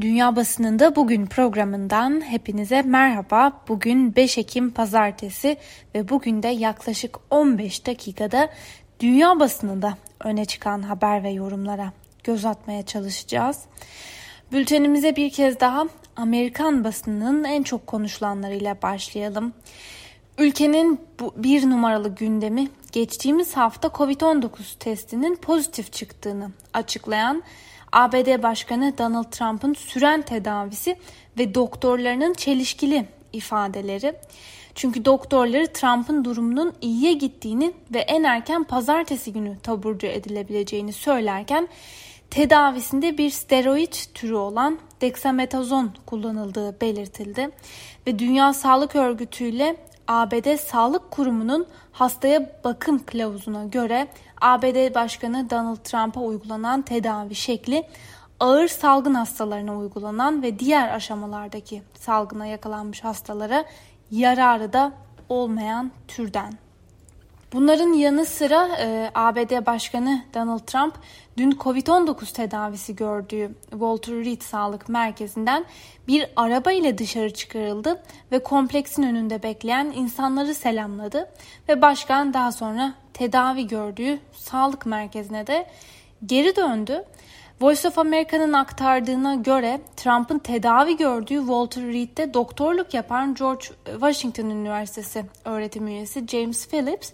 Dünya Basınında Bugün programından hepinize merhaba. Bugün 5 Ekim Pazartesi ve bugün de yaklaşık 15 dakikada dünya basınında öne çıkan haber ve yorumlara göz atmaya çalışacağız. Bültenimize bir kez daha Amerikan basınının en çok konuşulanlarıyla başlayalım. Ülkenin bir numaralı gündemi geçtiğimiz hafta COVID-19 testinin pozitif çıktığını açıklayan ABD Başkanı Donald Trump'ın süren tedavisi ve doktorlarının çelişkili ifadeleri. Çünkü doktorları Trump'ın durumunun iyiye gittiğini ve en erken pazartesi günü taburcu edilebileceğini söylerken tedavisinde bir steroid türü olan dexamethasone kullanıldığı belirtildi ve Dünya Sağlık Örgütü ile ABD Sağlık Kurumu'nun hastaya bakım kılavuzuna göre ABD Başkanı Donald Trump'a uygulanan tedavi şekli ağır salgın hastalarına uygulanan ve diğer aşamalardaki salgına yakalanmış hastalara yararı da olmayan türden. Bunların yanı sıra e, ABD Başkanı Donald Trump dün Covid-19 tedavisi gördüğü Walter Reed Sağlık Merkezi'nden bir araba ile dışarı çıkarıldı ve kompleksin önünde bekleyen insanları selamladı ve başkan daha sonra tedavi gördüğü sağlık merkezine de geri döndü. Voice of America'nın aktardığına göre Trump'ın tedavi gördüğü Walter Reed'de doktorluk yapan George Washington Üniversitesi öğretim üyesi James Phillips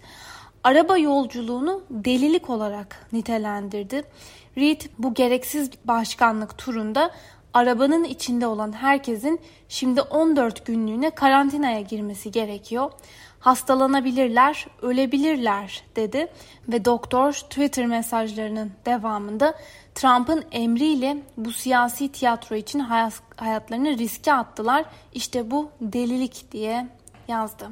araba yolculuğunu delilik olarak nitelendirdi. Reed bu gereksiz başkanlık turunda arabanın içinde olan herkesin şimdi 14 günlüğüne karantinaya girmesi gerekiyor. Hastalanabilirler, ölebilirler dedi ve doktor Twitter mesajlarının devamında Trump'ın emriyle bu siyasi tiyatro için hayatlarını riske attılar. İşte bu delilik diye yazdı.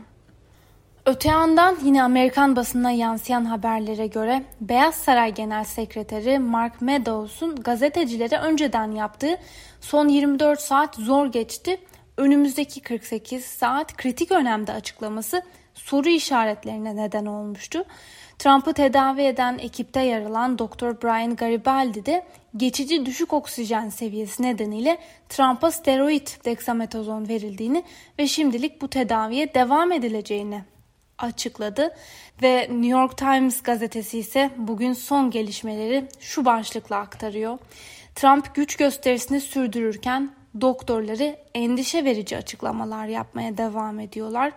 Öte yandan yine Amerikan basınına yansıyan haberlere göre Beyaz Saray Genel Sekreteri Mark Meadows'un gazetecilere önceden yaptığı son 24 saat zor geçti. Önümüzdeki 48 saat kritik önemde açıklaması soru işaretlerine neden olmuştu. Trump'ı tedavi eden ekipte yer alan Dr. Brian Garibaldi de geçici düşük oksijen seviyesi nedeniyle Trump'a steroid dexamethasone verildiğini ve şimdilik bu tedaviye devam edileceğini açıkladı ve New York Times gazetesi ise bugün son gelişmeleri şu başlıkla aktarıyor. Trump güç gösterisini sürdürürken doktorları endişe verici açıklamalar yapmaya devam ediyorlar.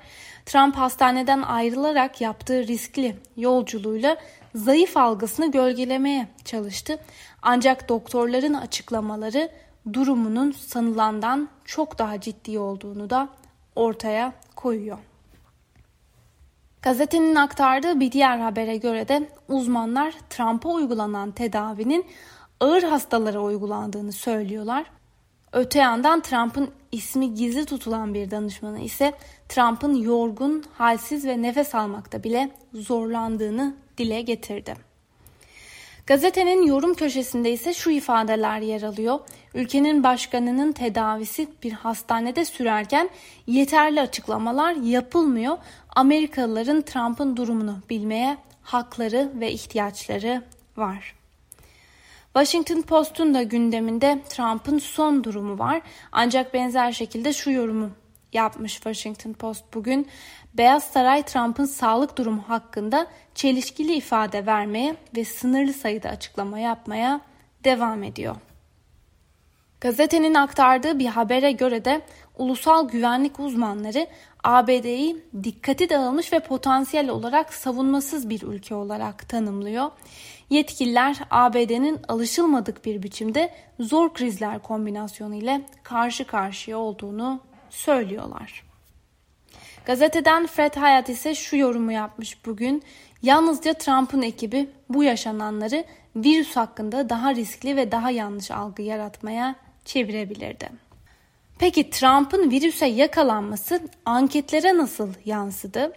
Trump hastaneden ayrılarak yaptığı riskli yolculuğuyla zayıf algısını gölgelemeye çalıştı. Ancak doktorların açıklamaları durumunun sanılandan çok daha ciddi olduğunu da ortaya koyuyor. Gazetenin aktardığı bir diğer habere göre de uzmanlar Trump'a uygulanan tedavinin ağır hastalara uygulandığını söylüyorlar. Öte yandan Trump'ın ismi gizli tutulan bir danışmanı ise Trump'ın yorgun, halsiz ve nefes almakta bile zorlandığını dile getirdi. Gazetenin yorum köşesinde ise şu ifadeler yer alıyor. Ülkenin başkanının tedavisi bir hastanede sürerken yeterli açıklamalar yapılmıyor. Amerikalıların Trump'ın durumunu bilmeye hakları ve ihtiyaçları var. Washington Post'un da gündeminde Trump'ın son durumu var. Ancak benzer şekilde şu yorumu yapmış Washington Post bugün. Beyaz Saray Trump'ın sağlık durumu hakkında çelişkili ifade vermeye ve sınırlı sayıda açıklama yapmaya devam ediyor. Gazetenin aktardığı bir habere göre de ulusal güvenlik uzmanları ABD'yi dikkati dağılmış ve potansiyel olarak savunmasız bir ülke olarak tanımlıyor. Yetkililer ABD'nin alışılmadık bir biçimde zor krizler kombinasyonu ile karşı karşıya olduğunu söylüyorlar. Gazeteden Fred Hayat ise şu yorumu yapmış bugün. Yalnızca Trump'ın ekibi bu yaşananları virüs hakkında daha riskli ve daha yanlış algı yaratmaya çevirebilirdi. Peki Trump'ın virüse yakalanması anketlere nasıl yansıdı?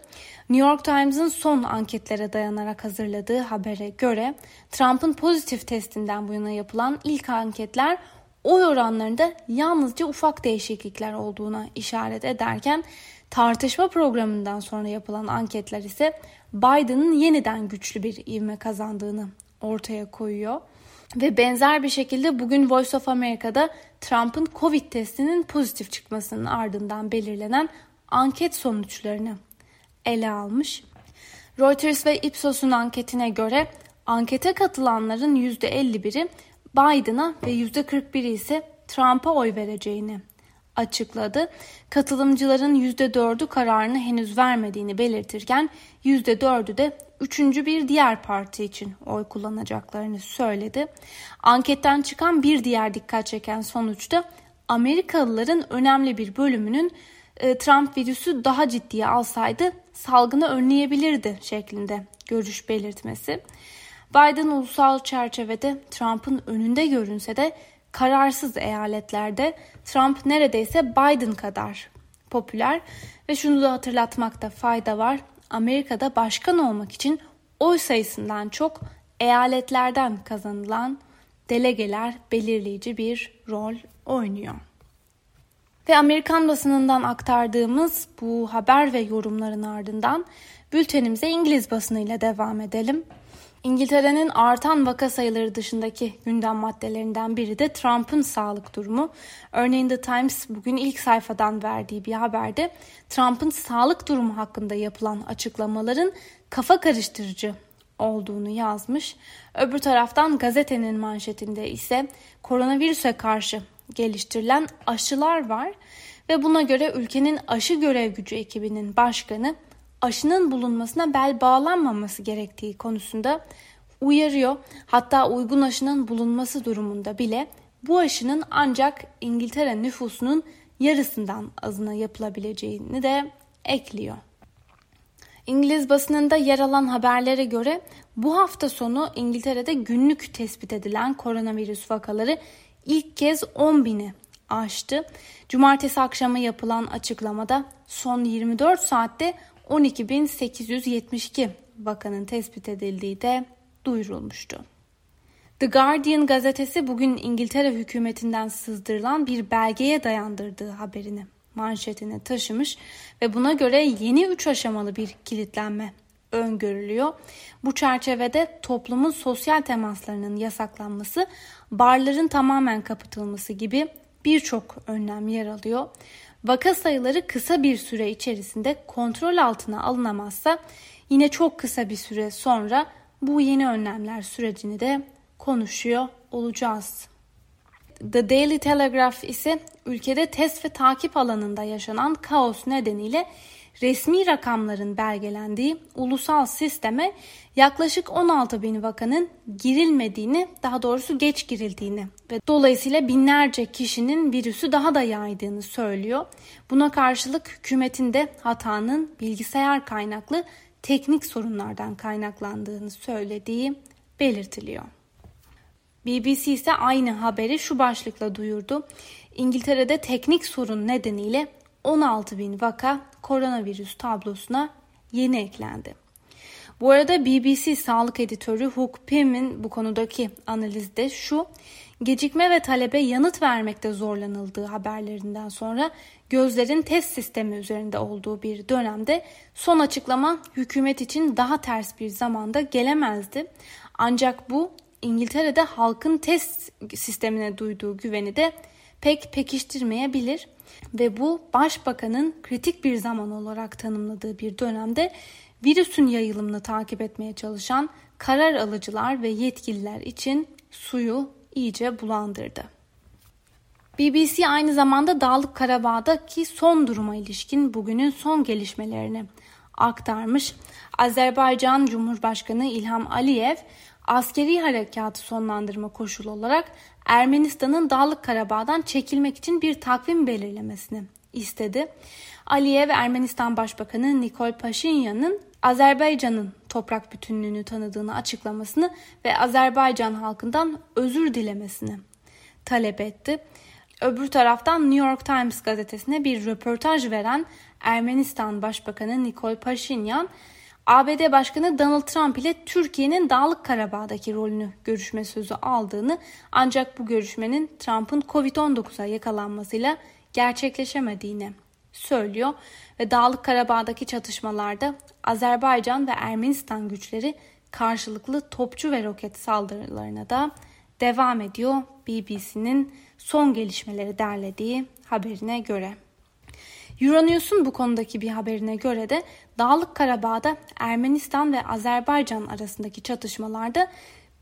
New York Times'ın son anketlere dayanarak hazırladığı habere göre Trump'ın pozitif testinden bu yana yapılan ilk anketler oy oranlarında yalnızca ufak değişiklikler olduğuna işaret ederken tartışma programından sonra yapılan anketler ise Biden'ın yeniden güçlü bir ivme kazandığını ortaya koyuyor. Ve benzer bir şekilde bugün Voice of America'da Trump'ın Covid testinin pozitif çıkmasının ardından belirlenen anket sonuçlarını ele almış. Reuters ve Ipsos'un anketine göre ankete katılanların %51'i Biden'a ve %41'i ise Trump'a oy vereceğini açıkladı. Katılımcıların %4'ü kararını henüz vermediğini belirtirken %4'ü de üçüncü bir diğer parti için oy kullanacaklarını söyledi. Anketten çıkan bir diğer dikkat çeken sonuçta Amerikalıların önemli bir bölümünün e, Trump virüsü daha ciddiye alsaydı salgını önleyebilirdi şeklinde görüş belirtmesi. Biden ulusal çerçevede Trump'ın önünde görünse de kararsız eyaletlerde Trump neredeyse Biden kadar popüler ve şunu da hatırlatmakta fayda var. Amerika'da başkan olmak için oy sayısından çok eyaletlerden kazanılan delegeler belirleyici bir rol oynuyor. Ve Amerikan basınından aktardığımız bu haber ve yorumların ardından bültenimize İngiliz basınıyla devam edelim. İngiltere'nin artan vaka sayıları dışındaki gündem maddelerinden biri de Trump'ın sağlık durumu. Örneğin The Times bugün ilk sayfadan verdiği bir haberde Trump'ın sağlık durumu hakkında yapılan açıklamaların kafa karıştırıcı olduğunu yazmış. Öbür taraftan gazetenin manşetinde ise koronavirüse karşı geliştirilen aşılar var ve buna göre ülkenin aşı görev gücü ekibinin başkanı aşının bulunmasına bel bağlanmaması gerektiği konusunda uyarıyor. Hatta uygun aşının bulunması durumunda bile bu aşının ancak İngiltere nüfusunun yarısından azına yapılabileceğini de ekliyor. İngiliz basınında yer alan haberlere göre bu hafta sonu İngiltere'de günlük tespit edilen koronavirüs vakaları ilk kez 10 bini aştı. Cumartesi akşamı yapılan açıklamada son 24 saatte 12.872 vakanın tespit edildiği de duyurulmuştu. The Guardian gazetesi bugün İngiltere hükümetinden sızdırılan bir belgeye dayandırdığı haberini manşetine taşımış ve buna göre yeni üç aşamalı bir kilitlenme öngörülüyor. Bu çerçevede toplumun sosyal temaslarının yasaklanması, barların tamamen kapatılması gibi birçok önlem yer alıyor. Vaka sayıları kısa bir süre içerisinde kontrol altına alınamazsa yine çok kısa bir süre sonra bu yeni önlemler sürecini de konuşuyor olacağız. The Daily Telegraph ise ülkede test ve takip alanında yaşanan kaos nedeniyle resmi rakamların belgelendiği ulusal sisteme yaklaşık 16 bin vakanın girilmediğini, daha doğrusu geç girildiğini ve dolayısıyla binlerce kişinin virüsü daha da yaydığını söylüyor. Buna karşılık hükümetin de hatanın bilgisayar kaynaklı teknik sorunlardan kaynaklandığını söylediği belirtiliyor. BBC ise aynı haberi şu başlıkla duyurdu. İngiltere'de teknik sorun nedeniyle 16 bin vaka koronavirüs tablosuna yeni eklendi. Bu arada BBC sağlık editörü Hook Pym'in bu konudaki analizde şu, gecikme ve talebe yanıt vermekte zorlanıldığı haberlerinden sonra gözlerin test sistemi üzerinde olduğu bir dönemde son açıklama hükümet için daha ters bir zamanda gelemezdi. Ancak bu İngiltere'de halkın test sistemine duyduğu güveni de pek pekiştirmeyebilir ve bu başbakanın kritik bir zaman olarak tanımladığı bir dönemde virüsün yayılımını takip etmeye çalışan karar alıcılar ve yetkililer için suyu iyice bulandırdı. BBC aynı zamanda Dağlık Karabağ'daki son duruma ilişkin bugünün son gelişmelerini aktarmış. Azerbaycan Cumhurbaşkanı İlham Aliyev askeri harekatı sonlandırma koşulu olarak Ermenistan'ın Dağlık Karabağ'dan çekilmek için bir takvim belirlemesini istedi. Aliyev Ermenistan Başbakanı Nikol Paşinyan'ın Azerbaycan'ın toprak bütünlüğünü tanıdığını açıklamasını ve Azerbaycan halkından özür dilemesini talep etti. Öbür taraftan New York Times gazetesine bir röportaj veren Ermenistan Başbakanı Nikol Paşinyan ABD Başkanı Donald Trump ile Türkiye'nin Dağlık Karabağ'daki rolünü görüşme sözü aldığını ancak bu görüşmenin Trump'ın Covid-19'a yakalanmasıyla gerçekleşemediğini söylüyor ve Dağlık Karabağ'daki çatışmalarda Azerbaycan ve Ermenistan güçleri karşılıklı topçu ve roket saldırılarına da devam ediyor BBC'nin son gelişmeleri derlediği haberine göre. Euronews'un bu konudaki bir haberine göre de Dağlık Karabağ'da Ermenistan ve Azerbaycan arasındaki çatışmalarda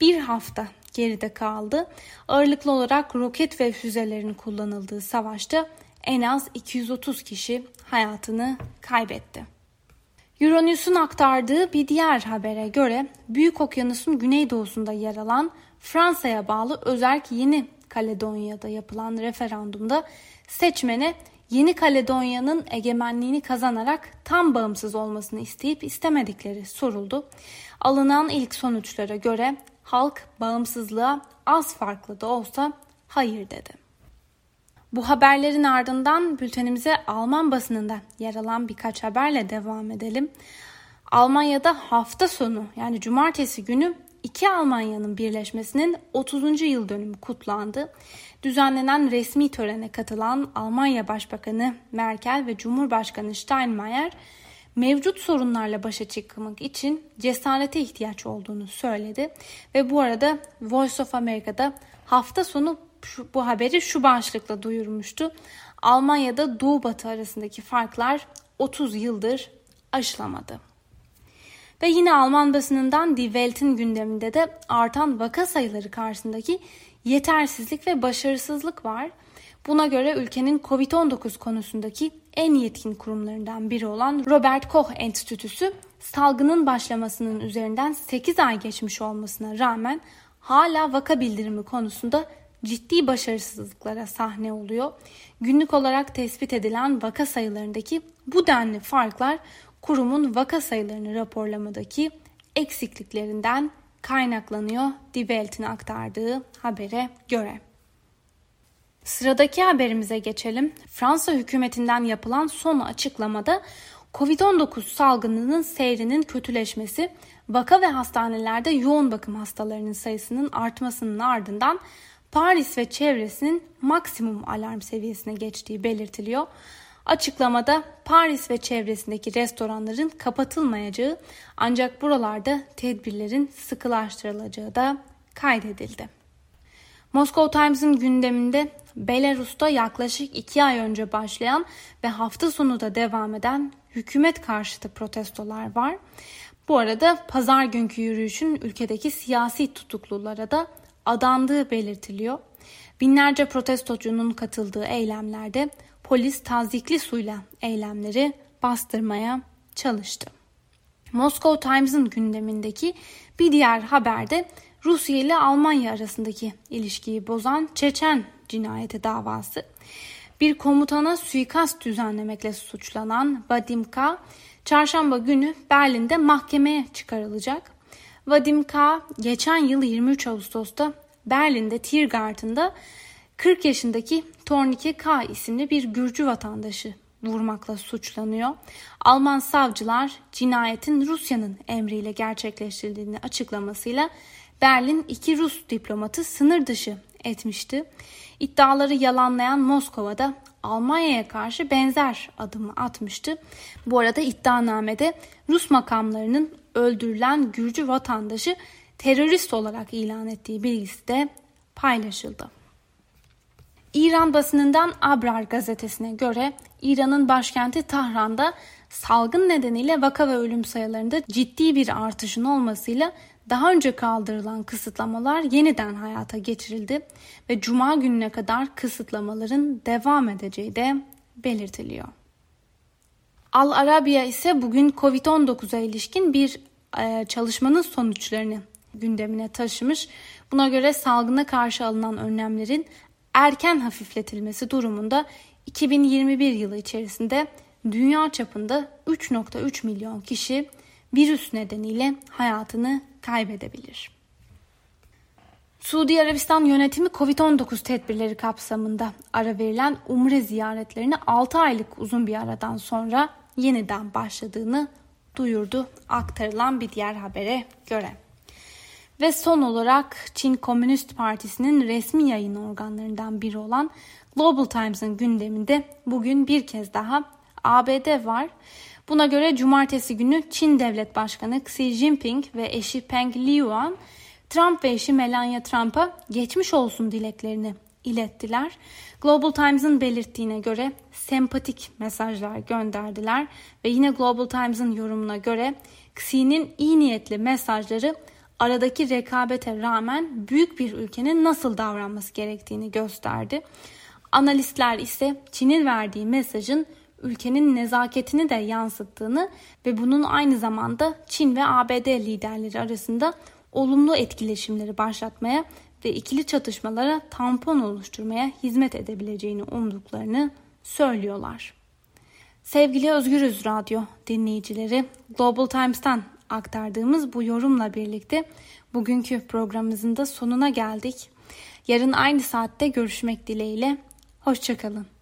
bir hafta geride kaldı. Ağırlıklı olarak roket ve füzelerin kullanıldığı savaşta en az 230 kişi hayatını kaybetti. Euronews'un aktardığı bir diğer habere göre Büyük Okyanus'un güneydoğusunda yer alan Fransa'ya bağlı özerk Yeni Kaledonya'da yapılan referandumda seçmene Yeni Kaledonya'nın egemenliğini kazanarak tam bağımsız olmasını isteyip istemedikleri soruldu. Alınan ilk sonuçlara göre halk bağımsızlığa az farklı da olsa hayır dedi. Bu haberlerin ardından bültenimize Alman basınında yer alan birkaç haberle devam edelim. Almanya'da hafta sonu yani cumartesi günü iki Almanya'nın birleşmesinin 30. yıl dönümü kutlandı. Düzenlenen resmi törene katılan Almanya Başbakanı Merkel ve Cumhurbaşkanı Steinmeier mevcut sorunlarla başa çıkmak için cesarete ihtiyaç olduğunu söyledi ve bu arada Voice of America'da hafta sonu şu, bu haberi şu başlıkla duyurmuştu. Almanya'da Doğu Batı arasındaki farklar 30 yıldır aşılamadı. Ve yine Alman basınından Die Welt'in gündeminde de artan vaka sayıları karşısındaki yetersizlik ve başarısızlık var. Buna göre ülkenin COVID-19 konusundaki en yetkin kurumlarından biri olan Robert Koch Enstitüsü salgının başlamasının üzerinden 8 ay geçmiş olmasına rağmen hala vaka bildirimi konusunda ciddi başarısızlıklara sahne oluyor. Günlük olarak tespit edilen vaka sayılarındaki bu denli farklar kurumun vaka sayılarını raporlamadaki eksikliklerinden kaynaklanıyor Die aktardığı habere göre. Sıradaki haberimize geçelim. Fransa hükümetinden yapılan son açıklamada Covid-19 salgınının seyrinin kötüleşmesi, vaka ve hastanelerde yoğun bakım hastalarının sayısının artmasının ardından Paris ve çevresinin maksimum alarm seviyesine geçtiği belirtiliyor. Açıklamada Paris ve çevresindeki restoranların kapatılmayacağı ancak buralarda tedbirlerin sıkılaştırılacağı da kaydedildi. Moscow Times'ın gündeminde Belarus'ta yaklaşık iki ay önce başlayan ve hafta sonu da devam eden hükümet karşıtı protestolar var. Bu arada pazar günkü yürüyüşün ülkedeki siyasi tutuklulara da adandığı belirtiliyor. Binlerce protestocunun katıldığı eylemlerde polis tazikli suyla eylemleri bastırmaya çalıştı. Moscow Times'ın gündemindeki bir diğer haberde Rusya ile Almanya arasındaki ilişkiyi bozan Çeçen cinayeti davası. Bir komutana suikast düzenlemekle suçlanan Vadim K. çarşamba günü Berlin'de mahkemeye çıkarılacak. Vadim K. geçen yıl 23 Ağustos'ta Berlin'de Tiergarten'da 40 yaşındaki Tornike K. isimli bir Gürcü vatandaşı vurmakla suçlanıyor. Alman savcılar cinayetin Rusya'nın emriyle gerçekleştirildiğini açıklamasıyla Berlin iki Rus diplomatı sınır dışı etmişti. İddiaları yalanlayan Moskova'da Almanya'ya karşı benzer adımı atmıştı. Bu arada iddianamede Rus makamlarının öldürülen Gürcü vatandaşı terörist olarak ilan ettiği bilgisi de paylaşıldı. İran basınından Abrar gazetesine göre İran'ın başkenti Tahran'da salgın nedeniyle vaka ve ölüm sayılarında ciddi bir artışın olmasıyla daha önce kaldırılan kısıtlamalar yeniden hayata geçirildi ve cuma gününe kadar kısıtlamaların devam edeceği de belirtiliyor. Al Arabiya ise bugün Covid-19'a ilişkin bir e, çalışmanın sonuçlarını gündemine taşımış. Buna göre salgına karşı alınan önlemlerin erken hafifletilmesi durumunda 2021 yılı içerisinde dünya çapında 3.3 milyon kişi virüs nedeniyle hayatını kaybedebilir. Suudi Arabistan yönetimi Covid-19 tedbirleri kapsamında ara verilen umre ziyaretlerini 6 aylık uzun bir aradan sonra yeniden başladığını duyurdu aktarılan bir diğer habere göre. Ve son olarak Çin Komünist Partisi'nin resmi yayın organlarından biri olan Global Times'ın gündeminde bugün bir kez daha ABD var. Buna göre cumartesi günü Çin Devlet Başkanı Xi Jinping ve eşi Peng Liyuan Trump ve eşi Melania Trump'a geçmiş olsun dileklerini ilettiler. Global Times'ın belirttiğine göre sempatik mesajlar gönderdiler ve yine Global Times'ın yorumuna göre Xi'nin iyi niyetli mesajları aradaki rekabete rağmen büyük bir ülkenin nasıl davranması gerektiğini gösterdi. Analistler ise Çin'in verdiği mesajın ülkenin nezaketini de yansıttığını ve bunun aynı zamanda Çin ve ABD liderleri arasında olumlu etkileşimleri başlatmaya ve ikili çatışmalara tampon oluşturmaya hizmet edebileceğini umduklarını söylüyorlar. Sevgili Özgürüz Radyo dinleyicileri, Global Times'tan aktardığımız bu yorumla birlikte bugünkü programımızın da sonuna geldik. Yarın aynı saatte görüşmek dileğiyle. Hoşçakalın.